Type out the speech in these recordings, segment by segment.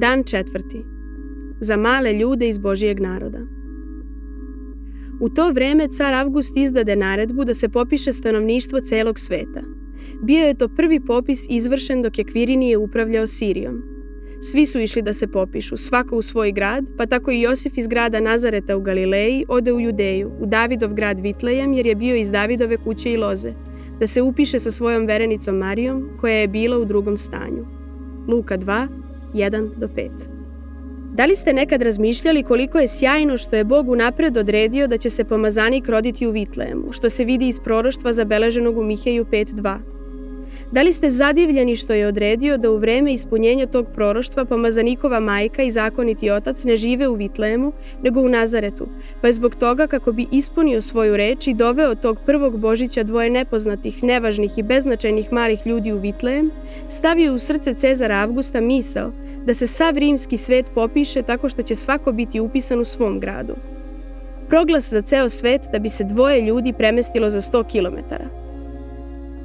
Dan četvrti. Za male ljude iz Božijeg naroda. U to vreme car Avgust izdade naredbu da se popiše stanovništvo celog sveta. Bio je to prvi popis izvršen dok je Kvirinije upravljao Sirijom. Svi su išli da se popišu, svako u svoj grad, pa tako i Josif iz grada Nazareta u Galileji ode u Judeju, u Davidov grad Vitlejem jer je bio iz Davidove kuće i loze, da se upiše sa svojom verenicom Marijom koja je bila u drugom stanju. Luka 2, 1 do 5 Da li ste nekad razmišljali koliko je sjajno što je Bog unapred odredio da će se pomazanik roditi u Vitlejemu, što se vidi iz proroštva zabeleženog u Miheju 5.2? Da li ste zadivljeni što je odredio da u vreme ispunjenja tog proroštva pomazanikova majka i zakoniti otac ne žive u Vitlemu, nego u Nazaretu, pa je zbog toga kako bi ispunio svoju reč i doveo tog prvog Božića dvoje nepoznatih, nevažnih i beznačajnih malih ljudi u Vitlejem, stavio u srce Cezara Avgusta misao da se sav rimski svet popiše tako što će svako biti upisan u svom gradu. Proglas za ceo svet da bi se dvoje ljudi premestilo za 100 kilometara.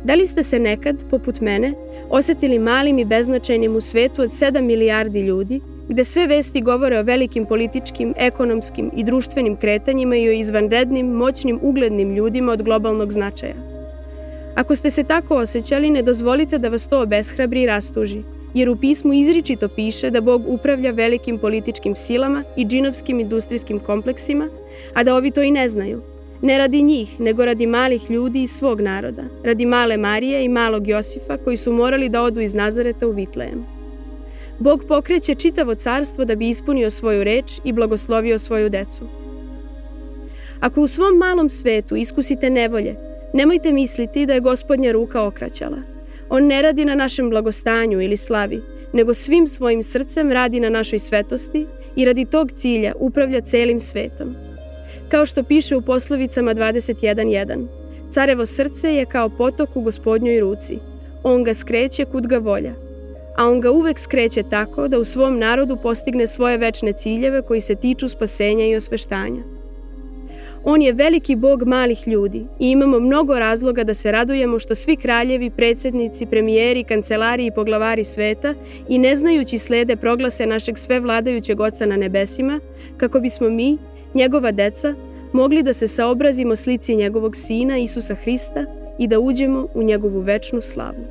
Da li ste se nekad, poput mene, osetili malim i beznačajnim u svetu od 7 milijardi ljudi, gde sve vesti govore o velikim političkim, ekonomskim i društvenim kretanjima i o izvanrednim, moćnim, uglednim ljudima od globalnog značaja? Ako ste se tako osjećali, ne dozvolite da vas to obeshrabri i rastuži, jer u pismu izričito piše da Bog upravlja velikim političkim silama i džinovskim industrijskim kompleksima, a da ovi to i ne znaju – Ne radi njih, nego radi malih ljudi iz svog naroda, radi male Marije i malog Josifa koji su morali da odu iz Nazareta u Vitlejem. Bog pokreće čitavo carstvo da bi ispunio svoju reč i blagoslovio svoju decu. Ako u svom malom svetu iskusite nevolje, nemojte misliti da je gospodnja ruka okraćala. On ne radi na našem blagostanju ili slavi, nego svim svojim srcem radi na našoj svetosti i radi tog cilja upravlja celim svetom. Kao što piše u poslovicama 21.1. Carevo srce je kao potok u gospodnjoj ruci. On ga skreće kud ga volja. A on ga uvek skreće tako da u svom narodu postigne svoje večne ciljeve koji se tiču spasenja i osveštanja. On je veliki bog malih ljudi i imamo mnogo razloga da se radujemo što svi kraljevi, predsednici, premijeri, kancelari i poglavari sveta i ne znajući slede proglase našeg svevladajućeg Oca na nebesima, kako bismo mi, njegova deca, mogli da se saobrazimo slici njegovog sina Isusa Hrista i da uđemo u njegovu večnu slavu.